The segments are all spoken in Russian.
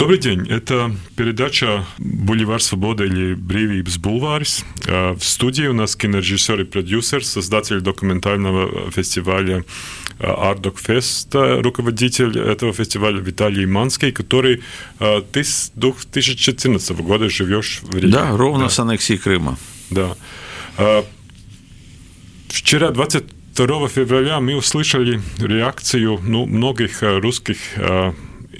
Добрый день. Это передача «Бульвар свободы» или «Бривибс Бульварис». В студии у нас кинорежиссер и продюсер, создатель документального фестиваля Ардок Фест, руководитель этого фестиваля Виталий Манский, который ты с 2014 года живешь в Риге. Да, ровно да. с аннексией Крыма. Да. Вчера, 22 февраля, мы услышали реакцию ну, многих русских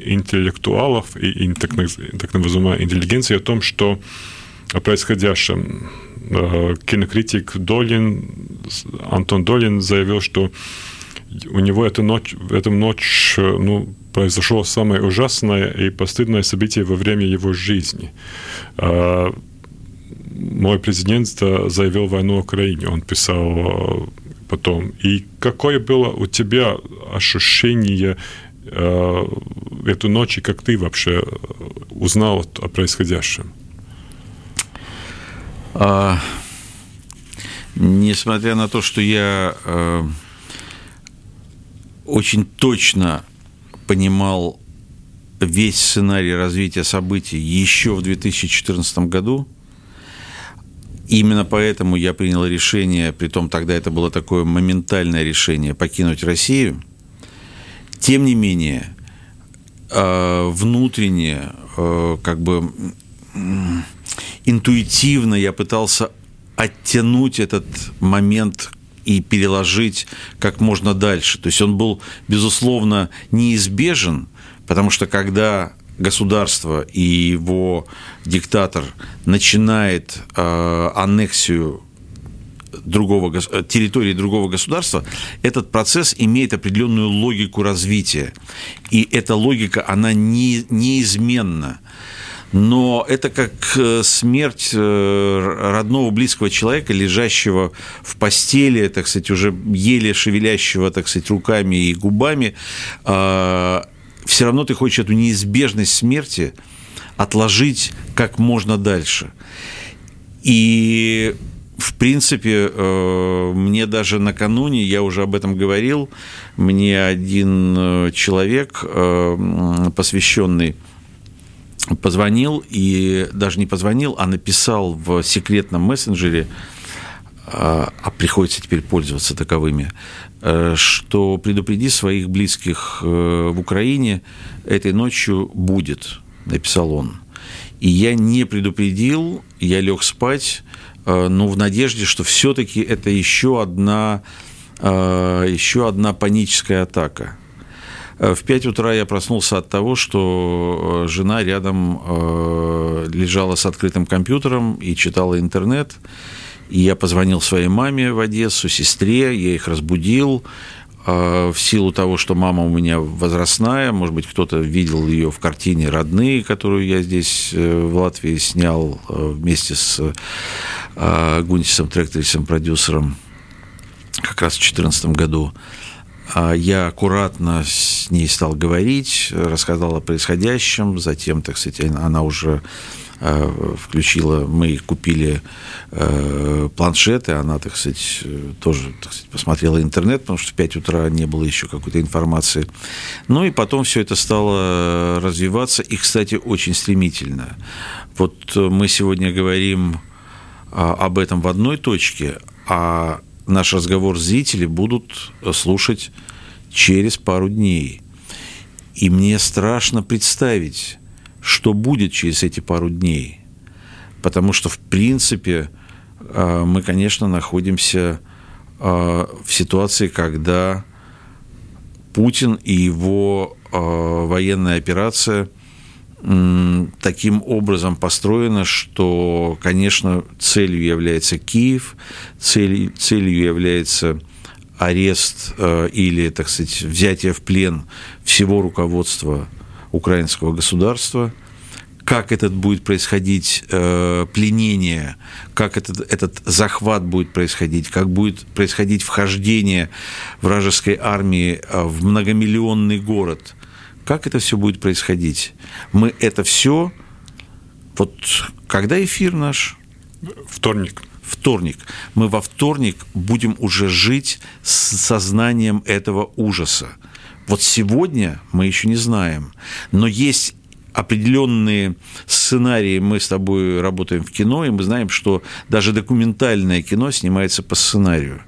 интеллектуалов и так, так называемой интеллигенции о том, что о происходящем. Кинокритик Долин, Антон Долин заявил, что у него эту ночь, в эту ночь ну, произошло самое ужасное и постыдное событие во время его жизни. Мой президент заявил войну Украине, он писал потом. И какое было у тебя ощущение Э, эту ночь, и как ты вообще узнал о происходящем? А, несмотря на то, что я э, очень точно понимал весь сценарий развития событий еще в 2014 году, именно поэтому я принял решение, при том тогда это было такое моментальное решение, покинуть Россию – тем не менее, э, внутренне, э, как бы интуитивно я пытался оттянуть этот момент и переложить как можно дальше. То есть он был, безусловно, неизбежен, потому что когда государство и его диктатор начинает э, аннексию другого, э, территории другого государства, этот процесс имеет определенную логику развития. И эта логика, она не, неизменна. Но это как э, смерть э, родного близкого человека, лежащего в постели, так сказать, уже еле шевелящего, так сказать, руками и губами. А, Все равно ты хочешь эту неизбежность смерти отложить как можно дальше. И в принципе, э, мне даже накануне, я уже об этом говорил, мне один э, человек, э, посвященный позвонил и даже не позвонил, а написал в секретном мессенджере, а приходится теперь пользоваться таковыми, что предупреди своих близких в Украине, этой ночью будет, написал он. И я не предупредил, я лег спать, ну, в надежде, что все-таки это еще одна, э, еще одна паническая атака. Э, в 5 утра я проснулся от того, что жена рядом лежала с открытым компьютером и читала интернет. И я позвонил своей маме в Одессу, сестре, я их разбудил. В силу того, что мама у меня возрастная, может быть, кто-то видел ее в картине «Родные», которую я здесь в Латвии снял вместе с а, Гунтисом Тректорисом, продюсером, как раз в 2014 году. А я аккуратно с ней стал говорить, рассказал о происходящем, затем, так сказать, она уже а, включила, мы купили планшеты, она, так сказать, тоже так сказать, посмотрела интернет, потому что в 5 утра не было еще какой-то информации. Ну и потом все это стало развиваться, и, кстати, очень стремительно. Вот мы сегодня говорим а, об этом в одной точке, а наш разговор зрители будут слушать через пару дней. И мне страшно представить, что будет через эти пару дней. Потому что, в принципе, а, мы, конечно, находимся а, в ситуации, когда Путин и его военная операция – таким образом построена, что, конечно, целью является Киев, целью, целью является арест э, или, так сказать, взятие в плен всего руководства украинского государства, как этот будет происходить э, пленение, как этот, этот захват будет происходить, как будет происходить вхождение вражеской армии э, в многомиллионный город – как это все будет происходить? Мы это все... Вот когда эфир наш? Вторник. Вторник. Мы во вторник будем уже жить с сознанием этого ужаса. Вот сегодня мы еще не знаем. Но есть определенные сценарии. Мы с тобой работаем в кино, и мы знаем, что даже документальное кино снимается по сценарию.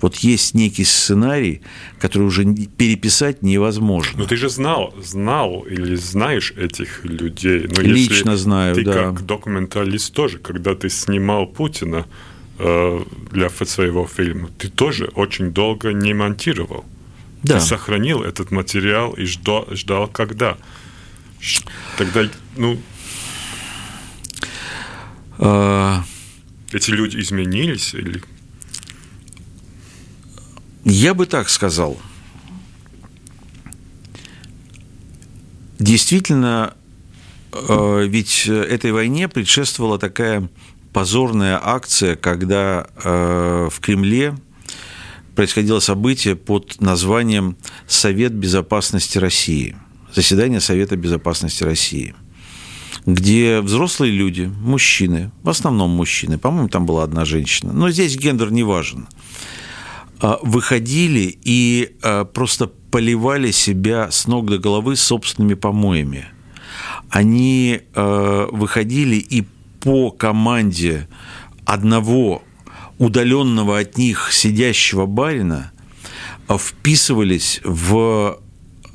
Вот есть некий сценарий, который уже переписать невозможно. Но ты же знал, знал или знаешь этих людей. Но Лично знаю, ты да. Ты как документалист тоже, когда ты снимал Путина э, для своего фильма, ты тоже очень долго не монтировал. Да. Ты сохранил этот материал и ждал, ждал когда. Тогда, ну... А... Эти люди изменились или я бы так сказал. Действительно, э, ведь этой войне предшествовала такая позорная акция, когда э, в Кремле происходило событие под названием Совет безопасности России, заседание Совета безопасности России, где взрослые люди, мужчины, в основном мужчины, по-моему, там была одна женщина, но здесь гендер не важен – а, выходили и а, просто поливали себя с ног до головы собственными помоями. Они а, выходили и по команде одного удаленного от них сидящего барина вписывались в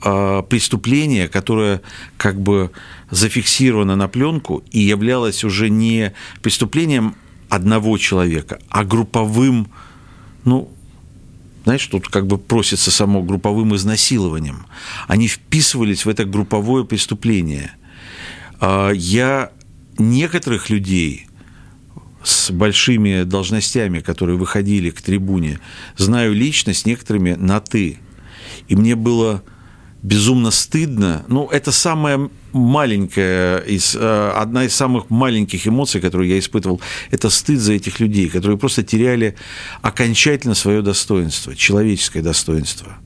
преступление, которое как бы зафиксировано на пленку и являлось уже не преступлением одного человека, а групповым, ну, знаешь, тут как бы просится само групповым изнасилованием. Они вписывались в это групповое преступление. А, я некоторых людей с большими должностями, которые выходили к трибуне, знаю лично, с некоторыми на «ты». И мне было безумно стыдно. Ну, это самая маленькая, из, э, одна из самых маленьких эмоций, которую я испытывал, это стыд за этих людей, которые просто теряли окончательно свое достоинство, человеческое достоинство.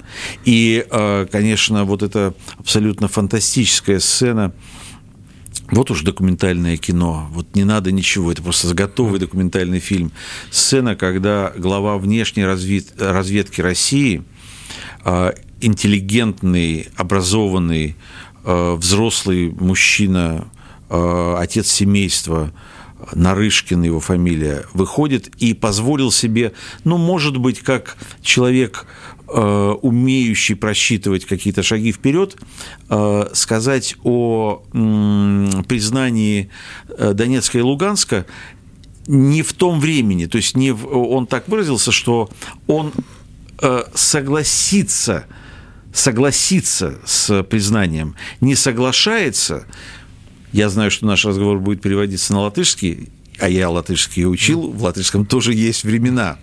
И, э, конечно, вот эта абсолютно фантастическая сцена, вот уж документальное кино, вот не надо ничего, это просто готовый документальный фильм. Сцена, когда глава внешней разведки России э, интеллигентный, образованный, э, взрослый мужчина, э, отец семейства, Нарышкин его фамилия, выходит и позволил себе, ну, может быть, как человек, умеющий просчитывать какие-то шаги вперед, сказать о признании Донецка и Луганска не в том времени, то есть не в, он так выразился, что он согласится согласиться с признанием, не соглашается, я знаю, что наш разговор будет переводиться на латышский, а я латышский учил, в латышском тоже есть времена.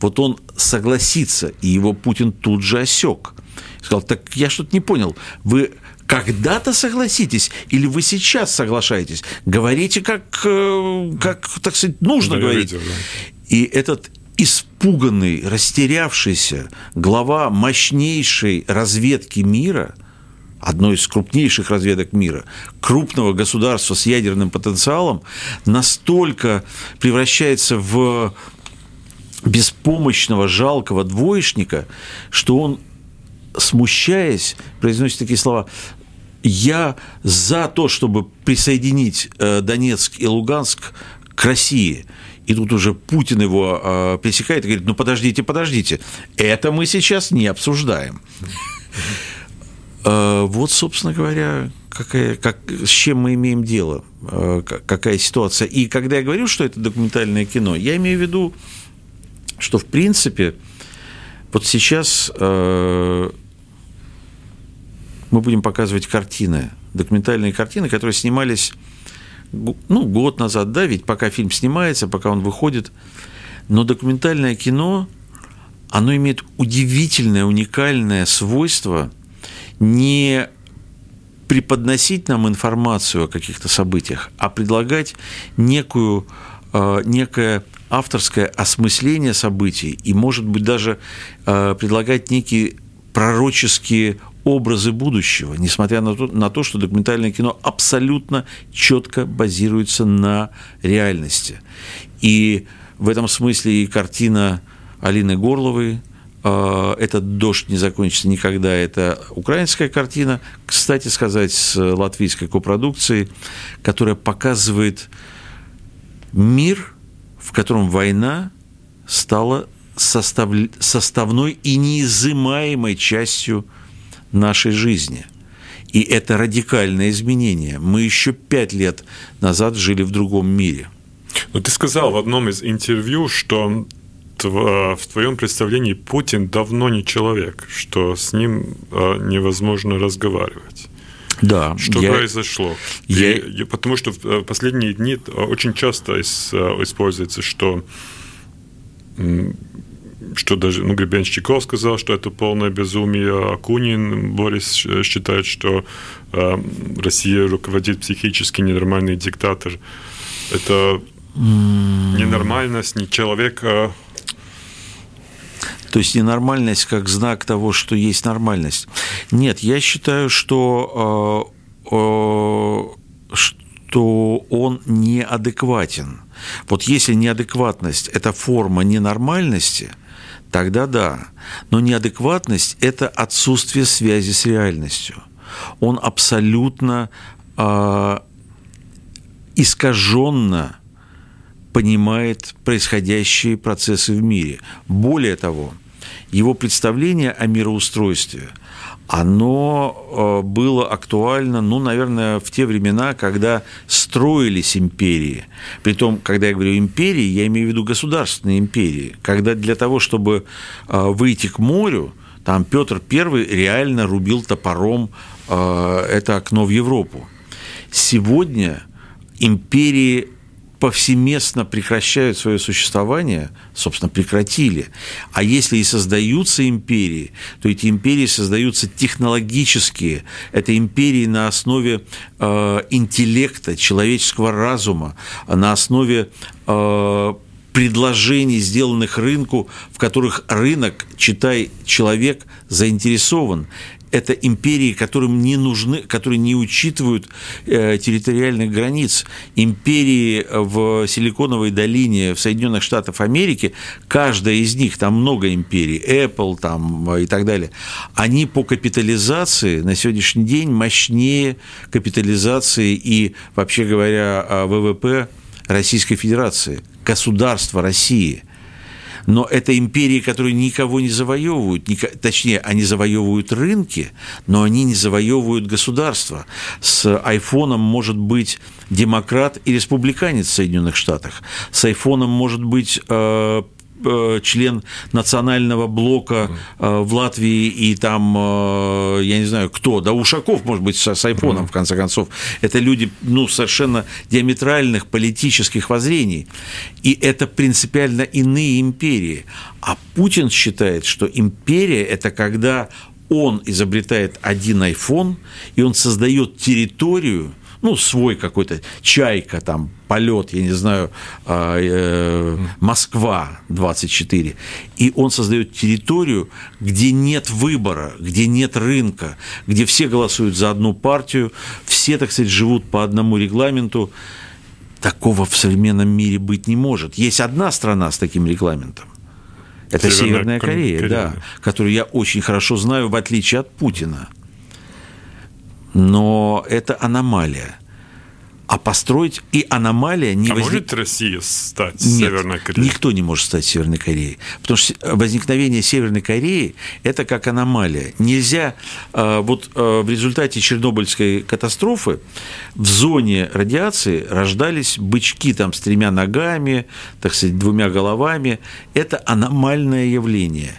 Вот он согласится, и его Путин тут же осек. Сказал, так я что-то не понял, вы когда-то согласитесь или вы сейчас соглашаетесь? Говорите, как, э, как так сказать, нужно да, говорить. Видел, да. И этот испуганный, растерявшийся глава мощнейшей разведки мира, одной из крупнейших разведок мира, крупного государства с ядерным потенциалом, настолько превращается в беспомощного, жалкого двоечника, что он, смущаясь, произносит такие слова «Я за то, чтобы присоединить э, Донецк и Луганск к России». И тут уже Путин его э, пресекает и говорит, ну подождите, подождите, это мы сейчас не обсуждаем. Э, вот, собственно говоря, какая, как, с чем мы имеем дело, э, какая ситуация. И когда я говорю, что это документальное кино, я имею в виду, что в принципе вот сейчас э, мы будем показывать картины, документальные картины, которые снимались ну, год назад, да, ведь пока фильм снимается, пока он выходит. Но документальное кино, оно имеет удивительное, уникальное свойство не преподносить нам информацию о каких-то событиях, а предлагать некую, э, некое авторское осмысление событий и, может быть, даже э, предлагать некие пророческие образы будущего, несмотря на то, на то, что документальное кино абсолютно четко базируется на реальности. И в этом смысле и картина Алины Горловой этот дождь не закончится никогда, это украинская картина, кстати сказать, с латвийской копродукцией, которая показывает мир, в котором война стала состав... составной и неизымаемой частью нашей жизни. И это радикальное изменение. Мы еще пять лет назад жили в другом мире. Но ты сказал в одном из интервью, что в твоем представлении Путин давно не человек, что с ним а, невозможно разговаривать. Да. Что я... произошло? Я... И, потому что в последние дни очень часто используется, что что даже ну, Гребенщиков сказал, что это полное безумие, Акунин Борис считает, что э, Россия руководит психически ненормальный диктатор. Это ненормальность, не человек, а то есть ненормальность как знак того, что есть нормальность. Нет, я считаю, что, э, э, что он неадекватен. Вот если неадекватность – это форма ненормальности, тогда да. Но неадекватность – это отсутствие связи с реальностью. Он абсолютно э, искаженно понимает происходящие процессы в мире. Более того, его представление о мироустройстве, оно э, было актуально, ну, наверное, в те времена, когда строились империи. Притом, когда я говорю империи, я имею в виду государственные империи. Когда для того, чтобы э, выйти к морю, там Петр I реально рубил топором э, это окно в Европу. Сегодня империи повсеместно прекращают свое существование, собственно, прекратили. А если и создаются империи, то эти империи создаются технологические. Это империи на основе э, интеллекта, человеческого разума, на основе э, предложений, сделанных рынку, в которых рынок, читай, человек заинтересован это империи, которым не нужны, которые не учитывают э, территориальных границ. Империи в Силиконовой долине в Соединенных Штатах Америки, каждая из них, там много империй, Apple там и так далее, они по капитализации на сегодняшний день мощнее капитализации и, вообще говоря, ВВП Российской Федерации, государства России – но это империи, которые никого не завоевывают, точнее, они завоевывают рынки, но они не завоевывают государства. С айфоном может быть демократ и республиканец в Соединенных Штатах. С айфоном может быть Э, член национального блока э, в Латвии и там, э, я не знаю, кто, да Ушаков, может быть, с айфоном, в конце концов. Это люди, ну, совершенно диаметральных политических воззрений. И это принципиально иные империи. А Путин считает, что империя – это когда он изобретает один iPhone, и он создает территорию – ну, свой какой-то чайка, там, полет, я не знаю, а, э, Москва 24. И он создает территорию, где нет выбора, где нет рынка, где все голосуют за одну партию, все, так сказать, живут по одному регламенту. Такого в современном мире быть не может. Есть одна страна с таким регламентом. Это Северная, Северная Корея, Корея, да, которую я очень хорошо знаю, в отличие от Путина но это аномалия. А построить и аномалия не а возник... может Россия стать Нет, Северной Кореей? никто не может стать Северной Кореей. Потому что возникновение Северной Кореи – это как аномалия. Нельзя… А, вот а, в результате Чернобыльской катастрофы в зоне радиации рождались бычки там с тремя ногами, так сказать, двумя головами. Это аномальное явление.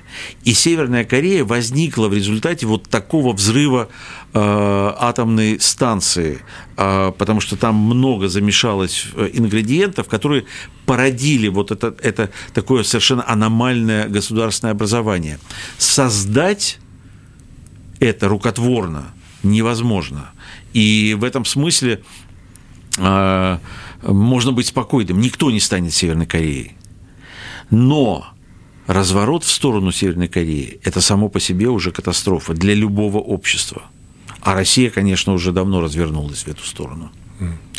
И Северная Корея возникла в результате вот такого взрыва Э, атомной станции, э, потому что там много замешалось э, ингредиентов, которые породили вот это, это такое совершенно аномальное государственное образование. Создать это рукотворно невозможно. И в этом смысле можно быть спокойным. Никто не станет Северной Кореей. Но разворот в сторону Северной Кореи – это само по себе уже катастрофа для любого общества – а Россия, конечно, уже давно развернулась в эту сторону.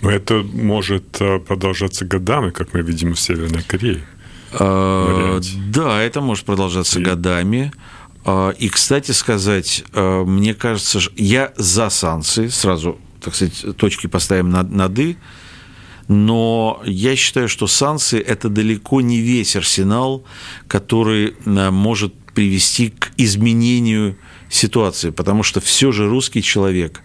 Это может э, продолжаться годами, как мы видим в Северной Корее. варианте? Да, это может продолжаться И- годами. А, И, кстати сказать, а, мне кажется, я за санкции, сразу, так сказать, точки поставим над «и», но я считаю, что санкции – это далеко не весь арсенал, который а, может привести к изменению ситуации, потому что все же русский человек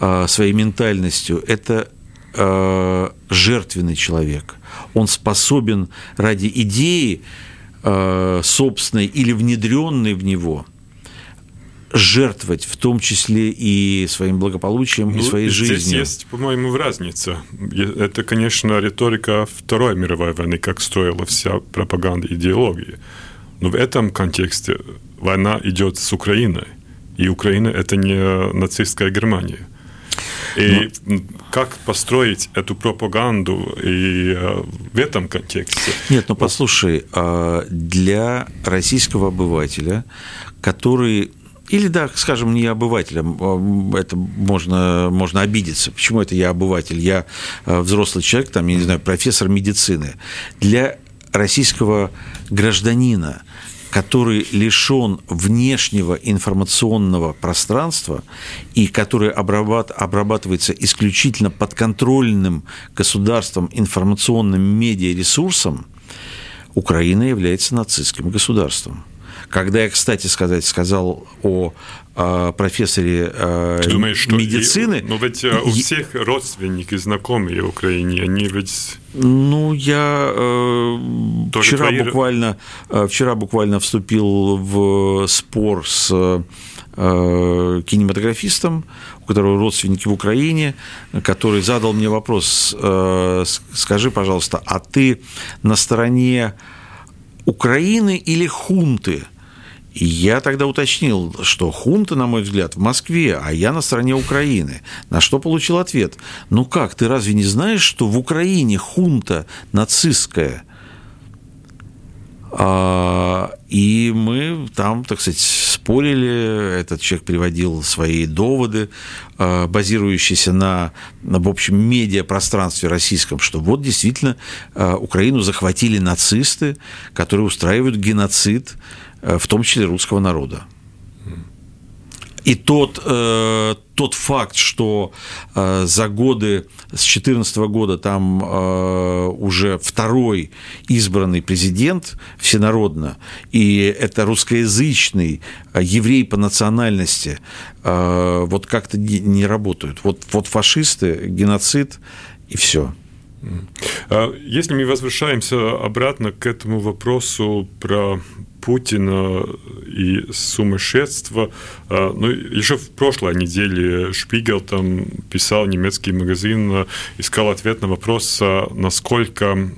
а, своей ментальностью – это а, жертвенный человек. Он способен ради идеи а, собственной или внедренной в него жертвовать, в том числе и своим благополучием, и Ну, своей здесь жизнью. есть, по-моему, разница. Это, конечно, риторика Второй мировой войны, как строила вся пропаганда идеологии. Но в этом контексте война идет с Украиной. И Украина – это не нацистская Германия. И м, как построить эту пропаганду и э, в этом контексте? Нет, ну послушай, а, для российского обывателя, который или, да, скажем, не обывателем, а, это можно, можно обидеться. Почему это я обыватель? Я а, взрослый человек, там, я не знаю, профессор медицины. Для российского гражданина, который лишен внешнего информационного пространства и который обрабат- обрабатывается исключительно подконтрольным государством информационным медиаресурсом, Украина является нацистским государством. Когда я, кстати сказать, сказал о а, профессоре а, Ты думаешь, что... и- медицины, но ведь э, у и- всех родственники, знакомые в Украине, они ведь... Ну, я э, Тоже вчера твои- буквально э, вчера буквально вступил в спор с э, кинематографистом, у которого родственники в Украине, который задал мне вопрос: э, скажи, пожалуйста, а ты на стороне Украины или хунты? Я тогда уточнил, что хунта, на мой взгляд, в Москве, а я на стороне Украины. На что получил ответ. Ну как, ты разве не знаешь, что в Украине хунта нацистская? А, и мы там, так сказать, спорили, этот человек приводил свои доводы, а, базирующиеся на, на, в общем, медиапространстве российском, что вот действительно а, Украину захватили нацисты, которые устраивают геноцид, в том числе русского народа. И тот, э, тот факт, что э, за годы с 2014 года там э, уже второй избранный президент всенародно, и это русскоязычный э, еврей по национальности, э, вот как-то не, не работают. Вот, вот фашисты, геноцид и все. А Если мы возвращаемся обратно к этому вопросу про Путина и сумасшедство, а, ну, еще в прошлой неделе Шпигел там писал, немецкий магазин, а, искал ответ на вопрос, а, насколько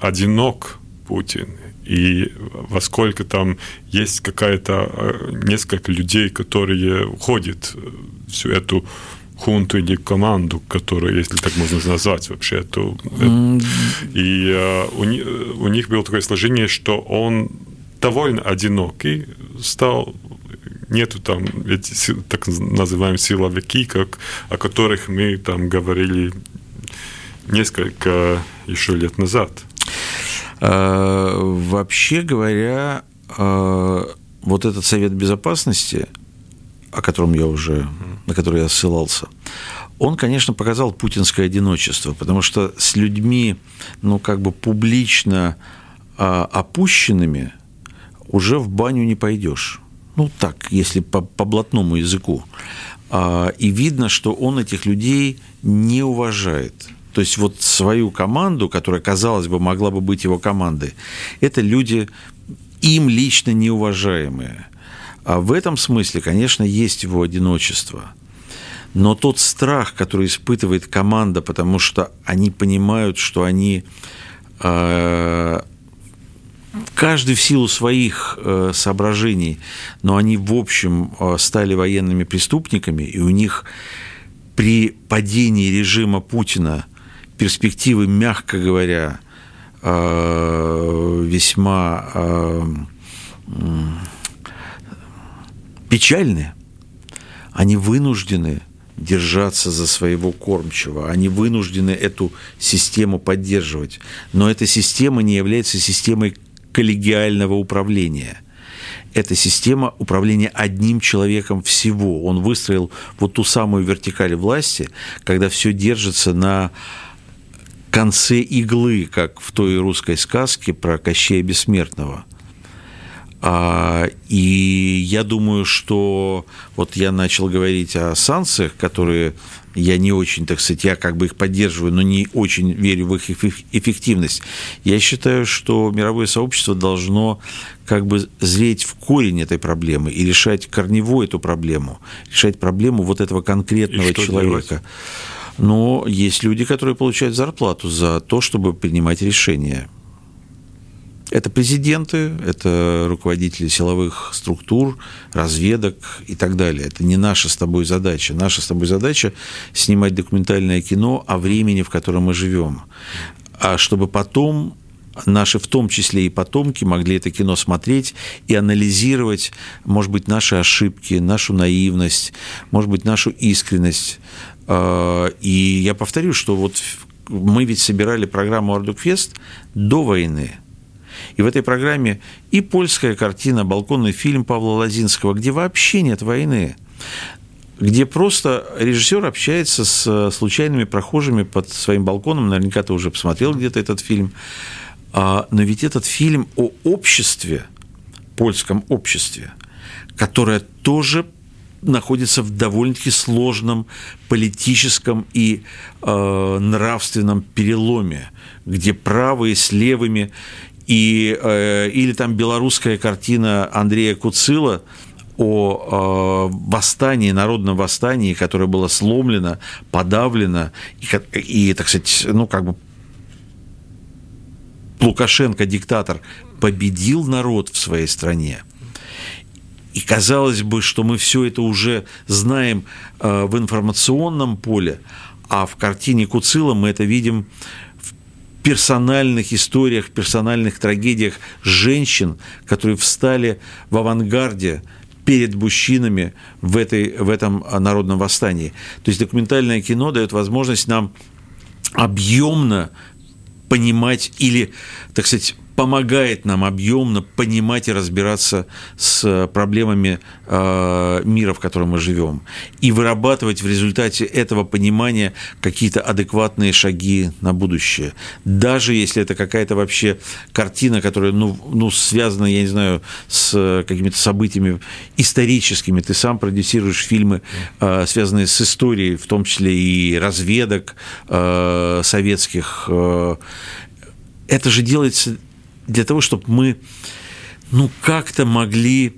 одинок Путин и во сколько там есть какая-то а, несколько людей, которые входят в всю эту хунту или команду, которую, если так можно назвать вообще, то... И э, у, у них было такое сложение, что он довольно одинокий стал, нету там эти так называемые силовики, как, о которых мы там говорили несколько еще лет назад. Э, Вообще говоря, э, вот этот Совет Безопасности, о котором я уже, на который я ссылался, он, конечно, показал путинское одиночество, потому что с людьми, ну, как бы публично а, опущенными уже в баню не пойдешь. Ну, так, если по, по блатному языку. А, И видно, что он этих людей не уважает. То есть вот свою команду, которая, казалось бы, могла бы быть его командой, это люди им лично неуважаемые. А в этом смысле, конечно, есть его одиночество. Но тот страх, который испытывает команда, потому что они понимают, что они э, каждый в силу своих э, соображений, но они в общем э, стали военными преступниками, и у них при падении режима Путина перспективы, мягко говоря, э, весьма э, м, печальные. Они вынуждены держаться за своего кормчего, они вынуждены эту систему поддерживать. Но эта система не является системой коллегиального управления. Это система управления одним человеком всего. Он выстроил вот ту самую вертикаль власти, когда все держится на конце иглы, как в той русской сказке про Кощея Бессмертного. А, и я думаю, что вот я начал говорить о санкциях, которые я не очень, так сказать, я как бы их поддерживаю, но не очень верю в их эффективность. Я считаю, что мировое сообщество должно как бы зреть в корень этой проблемы и решать корневую эту проблему, решать проблему вот этого конкретного человека. Делать? Но есть люди, которые получают зарплату за то, чтобы принимать решения. Это президенты, это руководители силовых структур, разведок и так далее. Это не наша с тобой задача. Наша с тобой задача снимать документальное кино о времени, в котором мы живем. А чтобы потом наши, в том числе и потомки, могли это кино смотреть и анализировать, может быть, наши ошибки, нашу наивность, может быть, нашу искренность. А, и я повторю, что вот мы ведь собирали программу «Ардукфест» до войны – и в этой программе и польская картина, балконный фильм Павла Лозинского, где вообще нет войны где просто режиссер общается с случайными прохожими под своим балконом. Наверняка ты уже посмотрел где-то этот фильм. А, но ведь этот фильм о обществе, польском обществе, которое тоже находится в довольно-таки сложном политическом и э, нравственном переломе, где правые с левыми и, э, или там белорусская картина Андрея Куцила о э, восстании, народном восстании, которое было сломлено, подавлено, и, и так сказать, ну, как бы Лукашенко, диктатор, победил народ в своей стране. И казалось бы, что мы все это уже знаем э, в информационном поле, а в картине Куцила мы это видим персональных историях, персональных трагедиях женщин, которые встали в авангарде перед мужчинами в, этой, в этом народном восстании. То есть документальное кино дает возможность нам объемно понимать или, так сказать, помогает нам объемно понимать и разбираться с проблемами э, мира, в котором мы живем, и вырабатывать в результате этого понимания какие-то адекватные шаги на будущее. Даже если это какая-то вообще картина, которая ну, ну, связана, я не знаю, с какими-то событиями историческими. Ты сам продюсируешь фильмы, э, связанные с историей, в том числе и разведок э, советских. Это же делается для того, чтобы мы, ну, как-то могли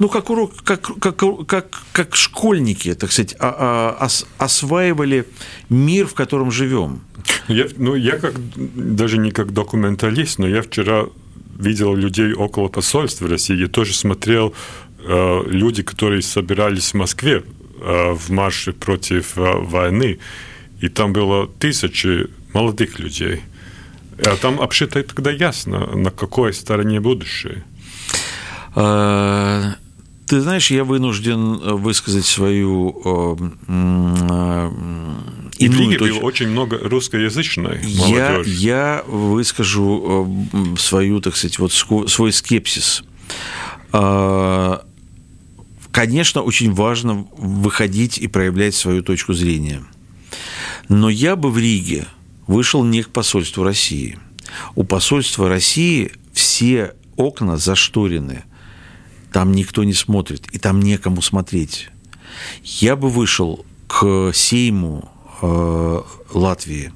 ну, как урок, как, как, как, как школьники, так сказать, а, а, ос, осваивали мир, в котором живем. Я, ну, я как, даже не как документалист, но я вчера видел людей около посольства России, я тоже смотрел э, люди, которые собирались в Москве э, в марше против э, войны, и там было тысячи молодых людей – а там обшито тогда ясно, на какой стороне будущее. А, ты знаешь, я вынужден высказать свою э, и в Риге было очень много русскоязычной молодежи. Я, я выскажу э, свою, так сказать, вот свой скепсис. Конечно, очень важно выходить и проявлять свою точку зрения. Но я бы в Риге вышел не к посольству России. У посольства России все окна зашторены. Там никто не смотрит, и там некому смотреть. Я бы вышел к Сейму э, Латвии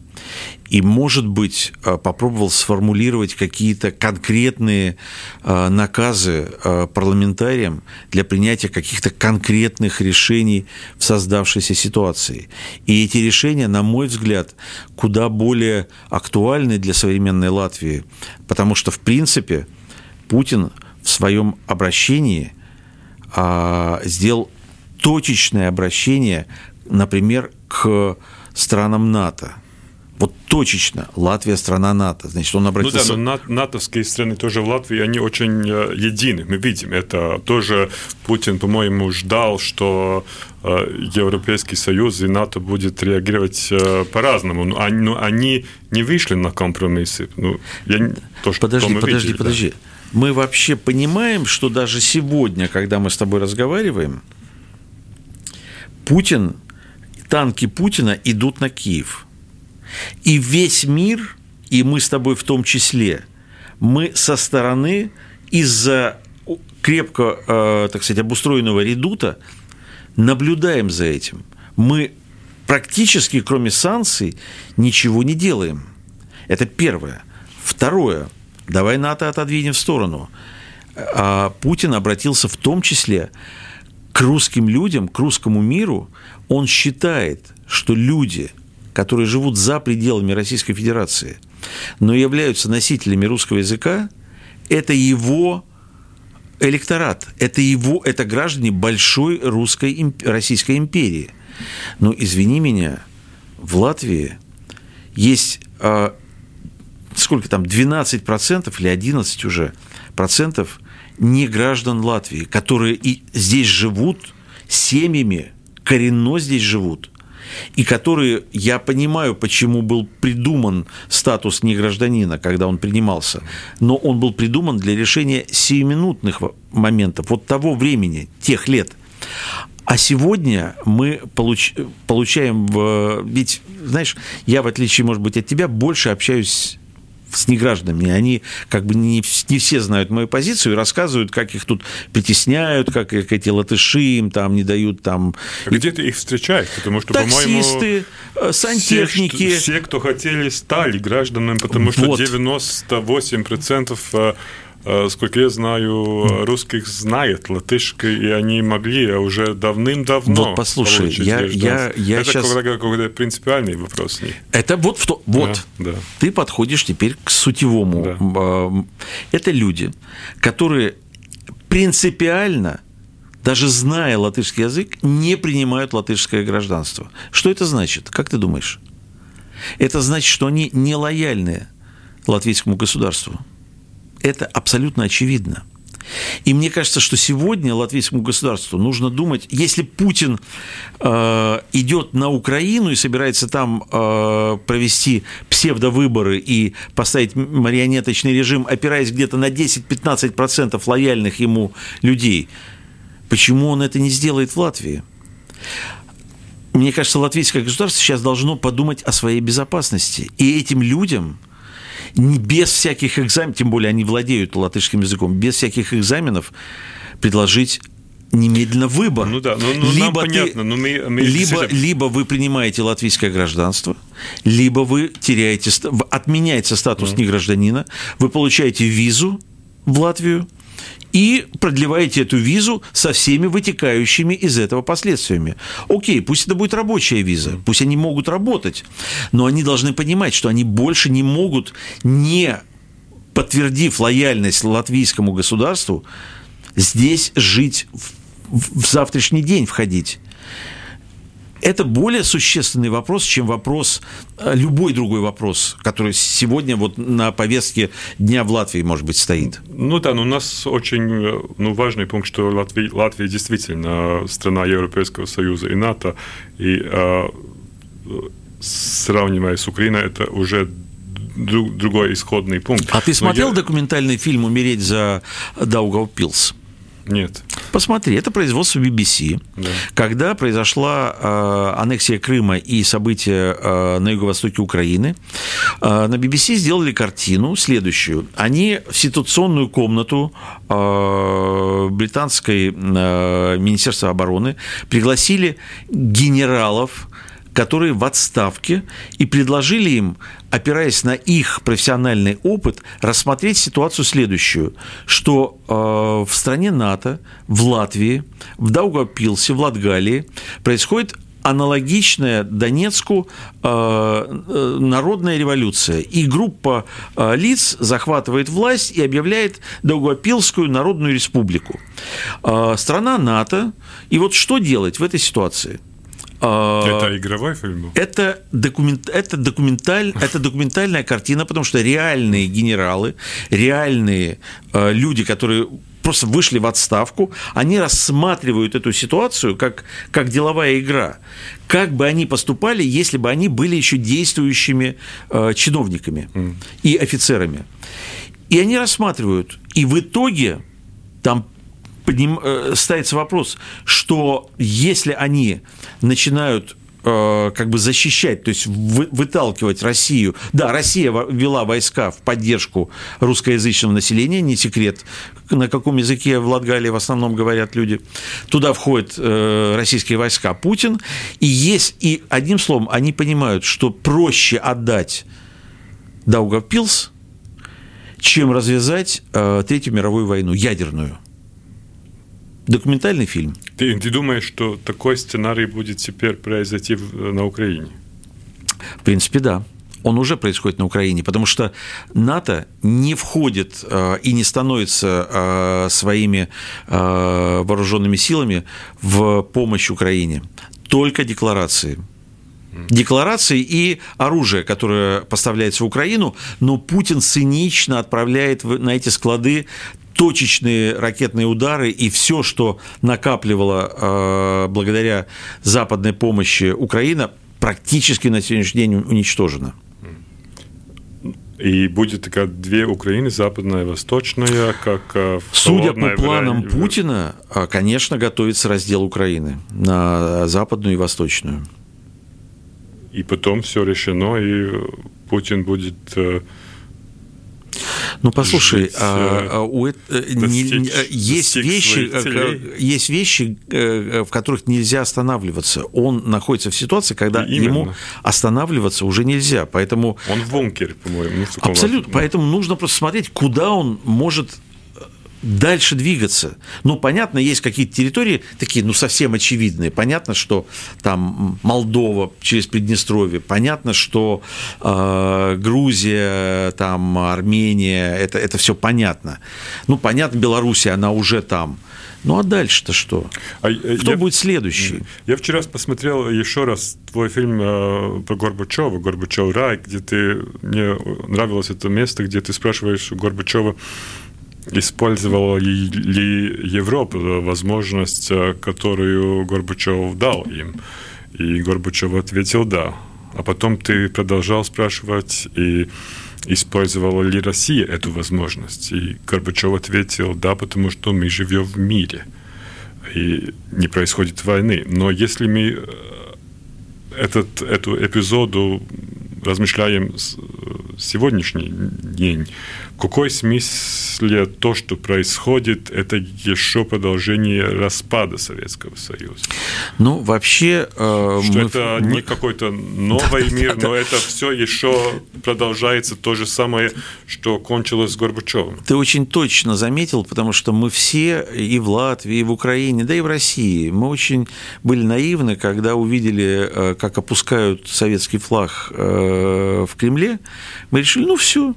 и, может быть, э, попробовал сформулировать какие-то конкретные э, наказы э, парламентариям для принятия каких-то конкретных решений в создавшейся ситуации. И эти решения, на мой взгляд, куда более актуальны для современной Латвии, потому что, в принципе, Путин в своем обращении сделал точечное обращение, например, к странам НАТО – вот точечно, Латвия страна НАТО, значит, он обратился... Ну да, но натовские страны тоже в Латвии, они очень э, едины, мы видим это. Тоже Путин, по-моему, ждал, что э, Европейский Союз и НАТО будет реагировать э, по-разному, но они, но они не вышли на компромиссы. Ну, я, то, что подожди, мы подожди, видели, подожди. Да. Мы вообще понимаем, что даже сегодня, когда мы с тобой разговариваем, Путин, танки Путина идут на Киев – и весь мир, и мы с тобой в том числе, мы со стороны из-за крепко, э, так сказать, обустроенного редута наблюдаем за этим. Мы практически, кроме санкций, ничего не делаем. Это первое. Второе. Давай НАТО отодвинем в сторону. А Путин обратился в том числе к русским людям, к русскому миру. Он считает, что люди – которые живут за пределами Российской Федерации, но являются носителями русского языка, это его электорат, это его, это граждане большой русской, Российской империи. Но, извини меня, в Латвии есть а, сколько там, 12% или 11 уже процентов не граждан Латвии, которые и здесь живут семьями, коренно здесь живут – и которые, я понимаю, почему был придуман статус негражданина, когда он принимался, но он был придуман для решения сиюминутных моментов, вот того времени, тех лет. А сегодня мы получ, получаем, ведь, знаешь, я, в отличие, может быть, от тебя, больше общаюсь с негражданами. Они как бы не, не все знают мою позицию и рассказывают, как их тут притесняют, как, как эти латыши им там не дают там... А где ты их встречаешь? Потому что, Таксисты, э, сантехники. Все, все, кто хотели, стали гражданами, потому что вот. 98% Э, сколько я знаю, русских знает латышка, и они могли уже давным-давно Вот послушай, я, я, я Это сейчас... какой-то принципиальный вопрос. Это вот, в то... вот. Да, да. ты подходишь теперь к сутевому. Да. Э, это люди, которые принципиально даже зная латышский язык, не принимают латышское гражданство. Что это значит? Как ты думаешь? Это значит, что они не лояльны латвийскому государству. Это абсолютно очевидно. И мне кажется, что сегодня латвийскому государству нужно думать, если Путин э, идет на Украину и собирается там э, провести псевдовыборы и поставить марионеточный режим, опираясь где-то на 10-15% лояльных ему людей, почему он это не сделает в Латвии? Мне кажется, латвийское государство сейчас должно подумать о своей безопасности. И этим людям без всяких экзаменов, тем более они владеют латышским языком, без всяких экзаменов предложить немедленно выбор. Ну да, ну, ну либо нам понятно, но мы, мы либо, либо вы принимаете латвийское гражданство, либо вы теряете, отменяется статус mm. негражданина, вы получаете визу в Латвию, и продлеваете эту визу со всеми вытекающими из этого последствиями. Окей, пусть это будет рабочая виза, пусть они могут работать, но они должны понимать, что они больше не могут, не подтвердив лояльность латвийскому государству, здесь жить в, в завтрашний день входить. Это более существенный вопрос, чем вопрос, э, любой другой вопрос, который сегодня вот на повестке дня в Латвии, может быть, стоит. Ну да, но у нас очень э, ну, важный пункт, что Латвия, Латвия действительно страна Европейского Союза и НАТО, и э, сравнивая с Украиной, это уже другой исходный пункт. А ты смотрел я... документальный фильм «Умереть за Даугавпилс»? Нет. Посмотри, это производство BBC. Да. Когда произошла э, аннексия Крыма и события э, на юго-востоке Украины, э, на BBC сделали картину следующую. Они в ситуационную комнату э, британской э, Министерства обороны пригласили генералов, которые в отставке, и предложили им, опираясь на их профессиональный опыт, рассмотреть ситуацию следующую, что э, в стране НАТО, в Латвии, в Даугавпилсе, в Латгалии происходит аналогичная Донецку э, э, народная революция. И группа э, лиц захватывает власть и объявляет Даугавпилскую народную республику. Э, страна НАТО. И вот что делать в этой ситуации? Это игровой фильм? Это, документ, это, документаль, это документальная картина, потому что реальные генералы, реальные э, люди, которые просто вышли в отставку, они рассматривают эту ситуацию как, как деловая игра. Как бы они поступали, если бы они были еще действующими э, чиновниками mm. и офицерами. И они рассматривают. И в итоге там подним, э, ставится вопрос, что если они начинают э, как бы защищать, то есть вы, выталкивать Россию. Да, Россия вела войска в поддержку русскоязычного населения, не секрет, на каком языке в Латгалии в основном говорят люди. Туда входят э, российские войска Путин, и есть, и одним словом, они понимают, что проще отдать Даугавпилс, чем развязать э, Третью мировую войну, ядерную документальный фильм. Ты, ты думаешь, что такой сценарий будет теперь произойти на Украине? В принципе, да. Он уже происходит на Украине, потому что НАТО не входит э, и не становится э, своими э, вооруженными силами в помощь Украине. Только декларации декларации и оружие, которое поставляется в Украину, но Путин цинично отправляет на эти склады точечные ракетные удары и все, что накапливало э, благодаря западной помощи Украина, практически на сегодняшний день уничтожено. И будет такая две Украины, западная и восточная, как э, Судя по планам время. Путина, э, конечно, готовится раздел Украины на западную и восточную. И потом все решено, и Путин будет э, ну, послушай, жить, а, а, у, достичь, не, есть, вещи, есть вещи, в которых нельзя останавливаться. Он находится в ситуации, когда Именно. ему останавливаться уже нельзя. Поэтому... Он в бункере, по-моему. Абсолютно. Поэтому нужно просто смотреть, куда он может дальше двигаться. Ну, понятно, есть какие-то территории такие, ну, совсем очевидные. Понятно, что там Молдова через Приднестровье, понятно, что э, Грузия, там Армения, это, это все понятно. Ну, понятно, Белоруссия, она уже там. Ну а дальше-то что? А, Кто я, будет следующий? Я вчера посмотрел еще раз твой фильм э, про Горбачева, Горбачев рай, где ты мне нравилось это место, где ты спрашиваешь Горбачева, использовала ли Европа возможность, э, которую Горбачев дал им? И Горбачев ответил «да». А потом ты продолжал спрашивать, и использовала ли Россия эту возможность? И Горбачев ответил «да, потому что мы живем в мире, и не происходит войны». Но если мы э, этот, эту эпизоду размышляем сегодняшний день, какой смысле то, что происходит, это еще продолжение распада Советского Союза? Ну, вообще... Э, что мы... это не какой-то новый мир, но это все еще продолжается то же самое, что кончилось с Горбачевым. Ты очень точно заметил, потому что мы все и в Латвии, и в Украине, да и в России, мы очень были наивны, когда увидели, э, как опускают советский флаг э, в Кремле, мы решили, ну все,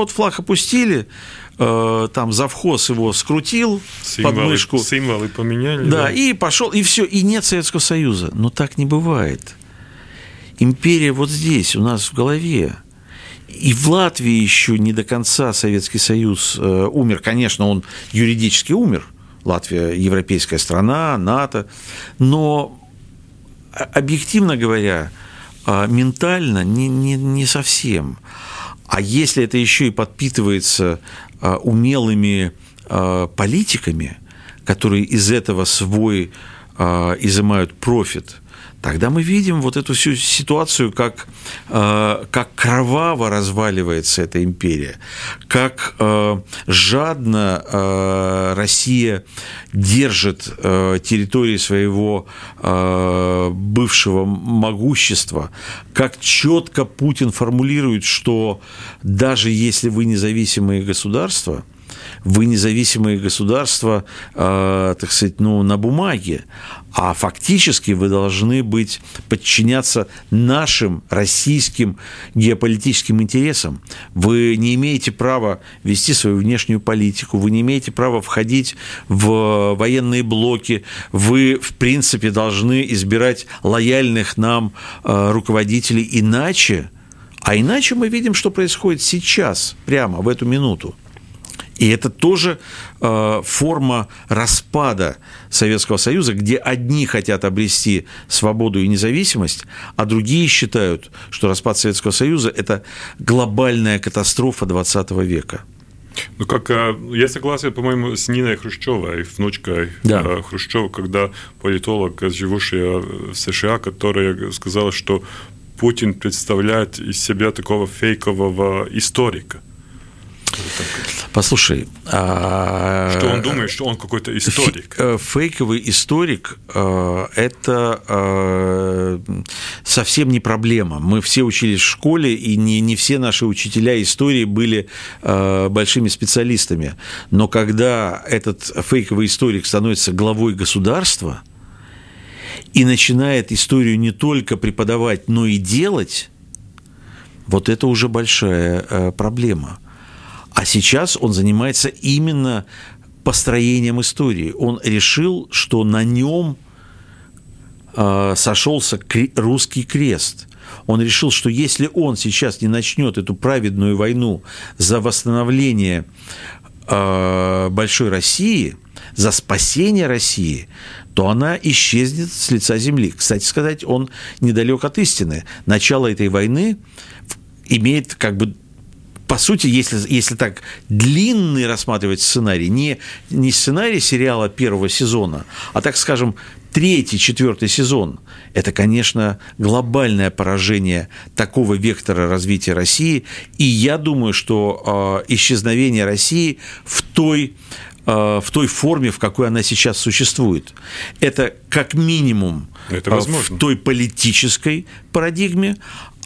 вот флаг опустили, э, там завхоз его скрутил символы, подмышку. Символы поменяли. Да, да, и пошел, и все, и нет Советского Союза. Но так не бывает. Империя вот здесь, у нас в голове. И в Латвии еще не до конца Советский Союз э, умер. Конечно, он юридически умер. Латвия европейская страна, НАТО. Но объективно говоря, э, ментально не, не, не совсем. А если это еще и подпитывается а, умелыми а, политиками, которые из этого свой а, изымают профит – тогда мы видим вот эту всю ситуацию, как, э, как кроваво разваливается эта империя, как э, жадно э, Россия держит э, территории своего э, бывшего могущества, как четко Путин формулирует, что даже если вы независимые государства – Вы независимые государства, э, так сказать, ну, на бумаге, а фактически вы должны быть, подчиняться нашим российским геополитическим интересам. Вы не имеете права вести свою внешнюю политику, вы не имеете права входить в военные блоки, вы, в принципе, должны избирать лояльных нам э, руководителей, иначе, а иначе мы видим, что происходит сейчас, прямо в эту минуту. И это тоже э, форма распада Советского Союза, где одни хотят обрести свободу и независимость, а другие считают, что распад Советского Союза – это глобальная катастрофа 20 века. Ну, как э, я согласен, по-моему, с Ниной Хрущевой, внучкой да. Э, Хрущева, когда политолог, живущий в США, которая сказала, что Путин представляет из себя такого фейкового историка. Послушай, а... что он думает, что он какой-то историк? Э, фейковый историк э, – это э, совсем не проблема. Мы все учились в школе, и не, не все наши учителя истории были большими специалистами. Но когда этот фейковый историк становится главой государства и начинает историю не только преподавать, но и делать, вот это уже большая проблема – а сейчас он занимается именно построением истории. Он решил, что на нем э, сошелся русский крест. Он решил, что если он сейчас не начнет эту праведную войну за восстановление э, большой России, за спасение России, то она исчезнет с лица земли. Кстати сказать, он недалек от истины. Начало этой войны имеет как бы по сути, если, если так длинный рассматривать сценарий, не, не сценарий сериала первого сезона, а, так скажем, третий, четвертый сезон, это, конечно, глобальное поражение такого вектора развития России. И я думаю, что э, исчезновение России в той э, в той форме, в какой она сейчас существует. Это как минимум это э, в той политической парадигме,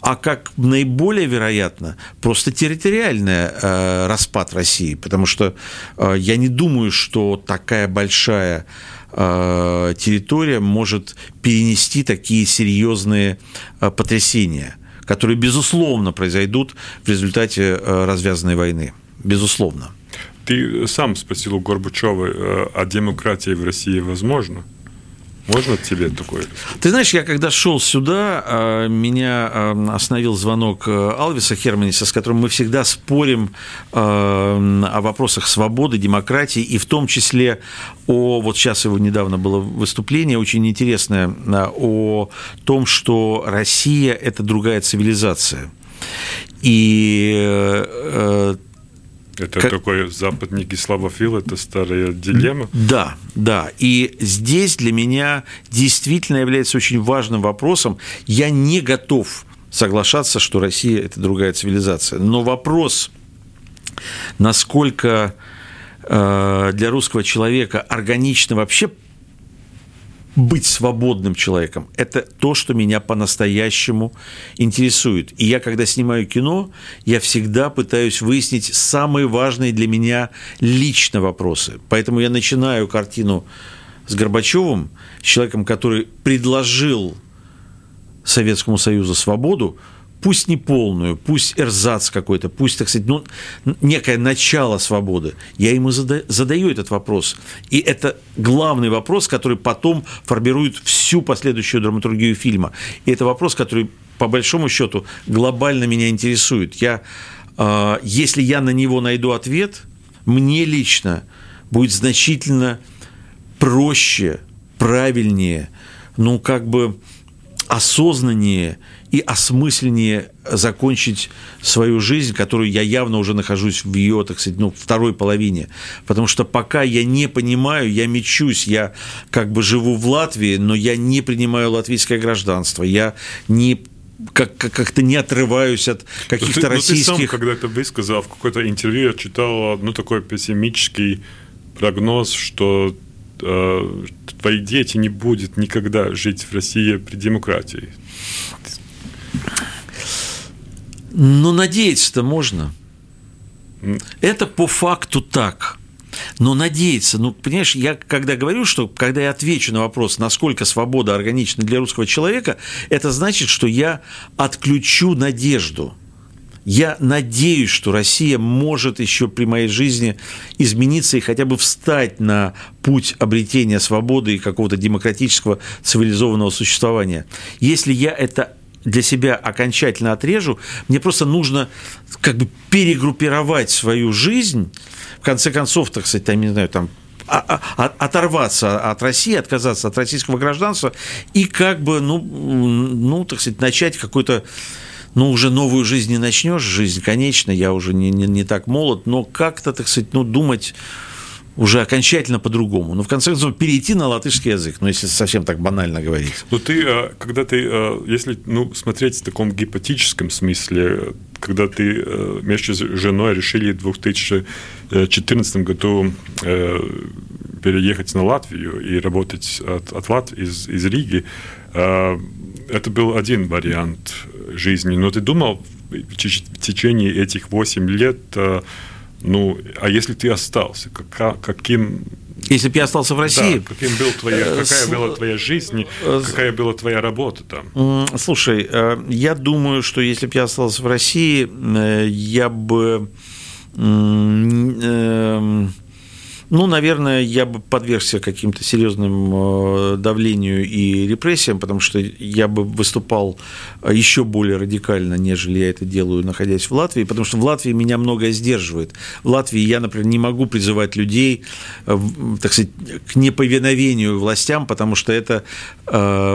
а как наиболее вероятно, просто территориальный э, распад России, потому что э, я не думаю, что такая большая э, территория может перенести такие серьезные э, потрясения, которые, безусловно, произойдут в результате э, развязанной войны. Безусловно. Ты сам спросил у Горбачева, э, а демократия в России возможна? Можно тебе такое? Ты знаешь, я когда шел сюда, а, меня а, остановил звонок э, Алвиса Херманиса, с которым мы всегда спорим а, о вопросах свободы, демократии, и в том числе о, вот сейчас его недавно было выступление очень интересное, о том, что Россия – это другая цивилизация. И э, это как... такой западник и славофил, это старая дилемма. Да, да. И здесь для меня действительно является очень важным вопросом. Я не готов соглашаться, что Россия – это другая цивилизация. Но вопрос, насколько э, для русского человека органично вообще быть свободным человеком. Это то, что меня по-настоящему интересует. И я, когда снимаю кино, я всегда пытаюсь выяснить самые важные для меня лично вопросы. Поэтому я начинаю картину с Горбачевым, человеком, который предложил Советскому Союзу свободу, пусть не полную, пусть эрзац какой-то, пусть, так сказать, ну, некое начало свободы. Я ему зада- задаю этот вопрос. И это главный вопрос, который потом формирует всю последующую драматургию фильма. И это вопрос, который, по большому счету, глобально меня интересует. Я, э, если я на него найду ответ, мне лично будет значительно проще, правильнее, ну, как бы осознаннее и осмысленнее закончить свою жизнь, которую я явно уже нахожусь в ее, так сказать, ну, второй половине. Потому что пока я не понимаю, я мечусь, я как бы живу в Латвии, но я не принимаю латвийское гражданство, я не как, как, как-то не отрываюсь от каких-то но российских... Но ты сам когда-то высказал в какое-то интервью, я читал ну, такой пессимический прогноз, что э, твои дети не будут никогда жить в России при демократии. Ну, надеяться-то можно. Это по факту так. Но надеяться, ну, понимаешь, я когда говорю, что когда я отвечу на вопрос, насколько свобода органична для русского человека, это значит, что я отключу надежду. Я надеюсь, что Россия может еще при моей жизни измениться и хотя бы встать на путь обретения свободы и какого-то демократического цивилизованного существования. Если я это для себя окончательно отрежу, мне просто нужно как бы перегруппировать свою жизнь, в конце концов, так сказать, там, не знаю, там а, а, оторваться от России, отказаться от российского гражданства и как бы, ну, ну так сказать, начать какой-то ну, уже новую жизнь не начнешь, жизнь конечна, я уже не, не, не так молод, но как-то, так сказать, ну, думать уже окончательно по-другому. Ну, в конце концов, перейти на латышский язык, ну, если совсем так банально говорить. Ну, ты, а, когда ты, а, если ну, смотреть в таком гипотетическом смысле, когда ты а, вместе с женой решили в 2014 году переехать на Латвию и работать от, от Латвии из, из Риги, это был один вариант жизни. Но ты думал в течение этих 8 лет ну, а если ты остался, как, каким если бы я остался в России. Да, каким был твоя, э, какая была твоя жизнь, э, какая была твоя работа там? Слушай, э, я думаю, что если бы я остался в России, я бы ну, наверное, я бы подвергся каким-то серьезным э, давлению и репрессиям, потому что я бы выступал э, еще более радикально, нежели я это делаю, находясь в Латвии, потому что в Латвии меня многое сдерживает. В Латвии я, например, не могу призывать людей, э, так сказать, к неповиновению властям, потому что это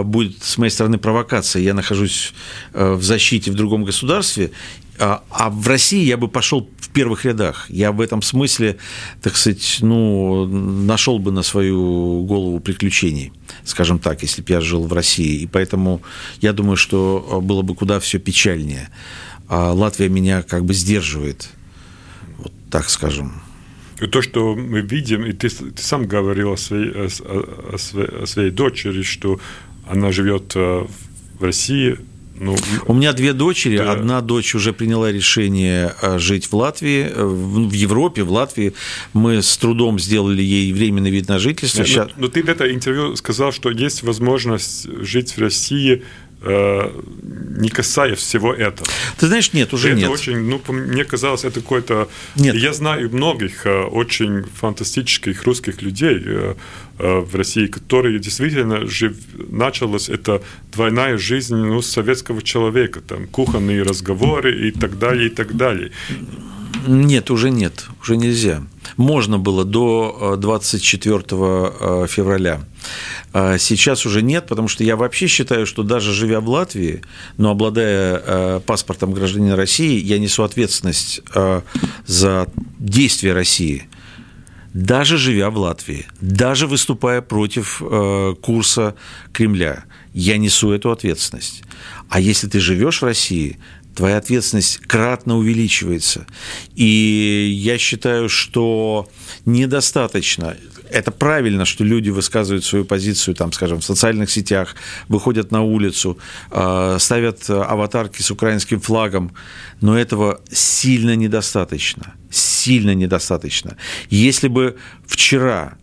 будет с моей стороны провокация. Я нахожусь в защите в другом государстве, а, а в России я бы пошел в первых рядах. Я в этом смысле, так сказать, ну, нашел бы на свою голову приключений, скажем так, если бы я жил в России. И поэтому я думаю, что было бы куда все печальнее. А Латвия меня как бы сдерживает, вот так скажем. И то, что мы видим, и ты, ты сам говорил о своей, о, о, о своей дочери, что она живет э, в России, ну, У меня две дочери. Да. Одна дочь уже приняла решение э, жить в Латвии, э, в Европе, в Латвии. Мы с трудом сделали ей временный вид на жительство. Но, Сейчас... но ты в это интервью сказал, что есть возможность жить в России Э, не касаясь всего этого. Ты знаешь, нет, уже это нет. очень, ну, мне казалось, это какой-то... Нет. Я знаю многих очень фантастических русских людей в России, которые действительно жив... началась эта двойная жизнь ну, советского человека, там, кухонные разговоры и так далее, и так далее. Нет, уже нет, уже нельзя. Можно было до 24 февраля. А сейчас уже нет, потому что я вообще считаю, что даже живя в Латвии, но обладая э, паспортом гражданина России, я несу ответственность э, за действия России даже живя в Латвии, даже выступая против э, курса Кремля, я несу эту ответственность. А если ты живешь в России, твоя ответственность кратно увеличивается. И я считаю, что недостаточно. Это правильно, что люди высказывают свою позицию, там, скажем, в социальных сетях, выходят на улицу, а, ставят аватарки с украинским флагом, но этого сильно недостаточно. Сильно недостаточно. Если бы вчера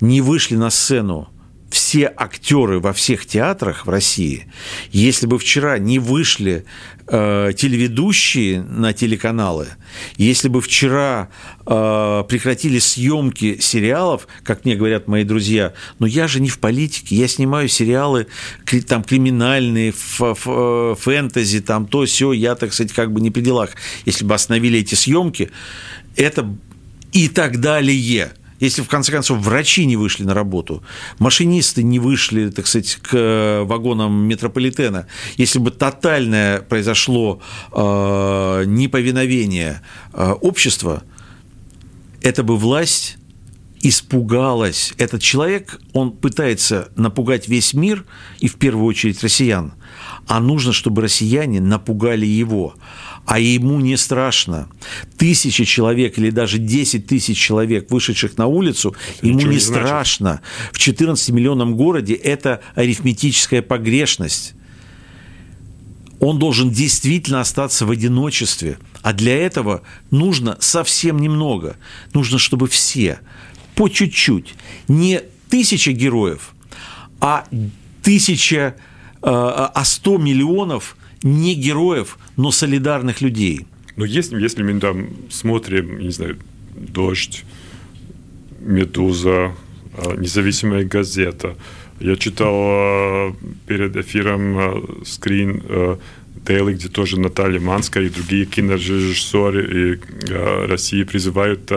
не вышли на сцену все актеры во всех театрах в России, если бы вчера не вышли э, телеведущие на телеканалы, если бы вчера э, прекратили съемки сериалов, как мне говорят мои друзья, но я же не в политике, я снимаю сериалы там криминальные, фэнтези, там то все, я, так сказать, как бы не при делах. Если бы остановили эти съемки, это и так далее – если, в конце концов, врачи не вышли на работу, машинисты не вышли, так сказать, к э, вагонам метрополитена, если бы тотальное произошло э, неповиновение э, общества, это бы власть испугалась. Этот человек, он пытается напугать весь мир и в первую очередь россиян, а нужно, чтобы россияне напугали его а ему не страшно. Тысячи человек или даже 10 тысяч человек, вышедших на улицу, это ему не, не страшно. В 14 миллионном городе это арифметическая погрешность. Он должен действительно остаться в одиночестве. А для этого нужно совсем немного. Нужно, чтобы все по чуть-чуть, не тысяча героев, а тысяча, а сто миллионов не героев, но солидарных людей. Но если, если мы там смотрим, не знаю, «Дождь», «Медуза», э, «Независимая газета», я читал э, перед эфиром скрин Daily, где тоже Наталья Манская и другие кинорежиссеры России призывают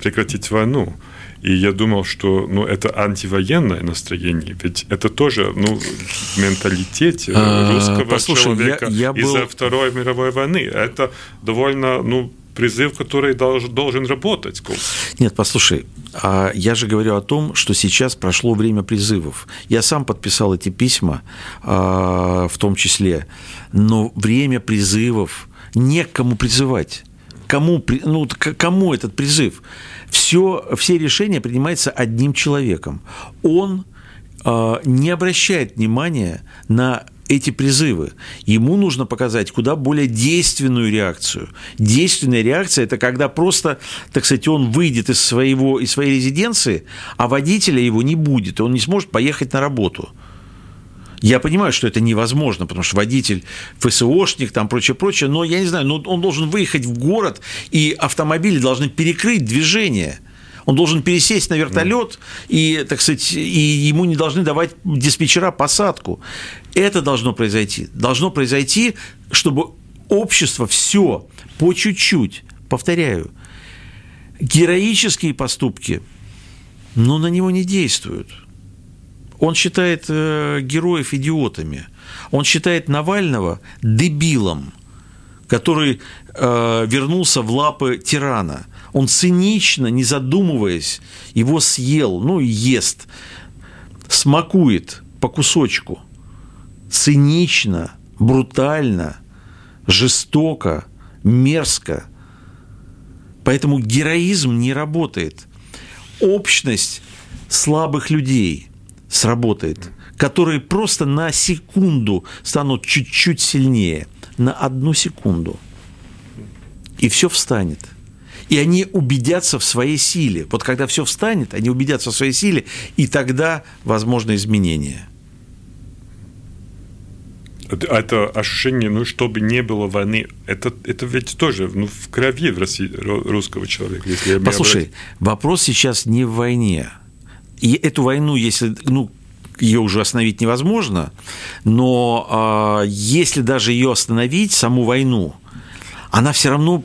прекратить войну. И я думал, что ну, это антивоенное настроение, ведь это тоже ну, в менталитете а, русского Послушай, человека я, я был... из-за Второй мировой войны. Это довольно ну, призыв, который должен, должен работать. Нет, послушай, а я же говорю о том, что сейчас прошло время призывов. Я сам подписал эти письма, а, в том числе, но время призывов некому призывать. Кому, ну, кому этот призыв? Все, все решения принимаются одним человеком. Он э, не обращает внимания на эти призывы. Ему нужно показать куда более действенную реакцию. Действенная реакция – это когда просто, так сказать, он выйдет из, своего, из своей резиденции, а водителя его не будет, он не сможет поехать на работу. Я понимаю, что это невозможно, потому что водитель ФСОшник, там прочее, прочее, но я не знаю, но он должен выехать в город, и автомобили должны перекрыть движение. Он должен пересесть на вертолет, и, так сказать, и ему не должны давать диспетчера посадку. Это должно произойти. Должно произойти, чтобы общество все по чуть-чуть, повторяю, героические поступки, но на него не действуют. Он считает э, героев идиотами. Он считает Навального дебилом, который э, вернулся в лапы тирана. Он цинично, не задумываясь, его съел, ну и ест, смакует по кусочку. Цинично, брутально, жестоко, мерзко. Поэтому героизм не работает. Общность слабых людей – сработает, которые просто на секунду станут чуть-чуть сильнее, на одну секунду. И все встанет. И они убедятся в своей силе. Вот когда все встанет, они убедятся в своей силе, и тогда возможно изменение. Это ощущение, ну, чтобы не было войны, это, это ведь тоже ну, в крови в России, русского человека. Если Послушай, брать... вопрос сейчас не в войне. И эту войну, если, ну, ее уже остановить невозможно, но э, если даже ее остановить, саму войну, она все равно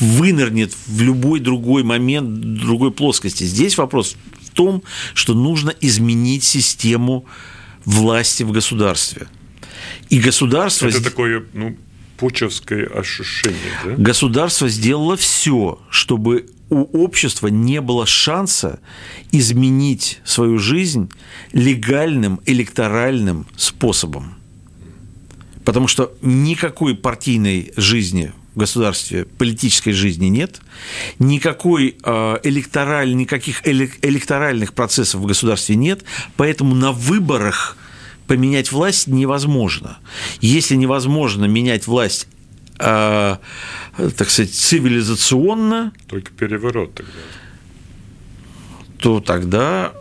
вынырнет в любой другой момент, другой плоскости. Здесь вопрос в том, что нужно изменить систему власти в государстве. И государство... Это такое, ну, пучевское ощущение, да? Государство сделало все, чтобы у общества не было шанса изменить свою жизнь легальным электоральным способом. Потому что никакой партийной жизни в государстве, политической жизни нет, никакой э, электораль, никаких электоральных процессов в государстве нет, поэтому на выборах поменять власть невозможно. Если невозможно менять власть э, так сказать, цивилизационно... Только переворот тогда. То тогда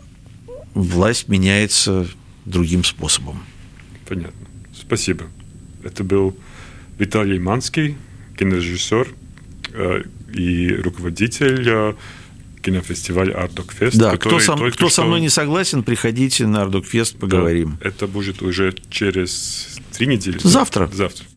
власть меняется другим способом. Понятно. Спасибо. Это был Виталий Манский, кинорежиссер э, и руководитель э, кинофестиваля Артдокфест. Да, кто, сам, кто со мной не согласен, приходите на Артдокфест, поговорим. Да, это будет уже через три недели. Завтра. Завтра.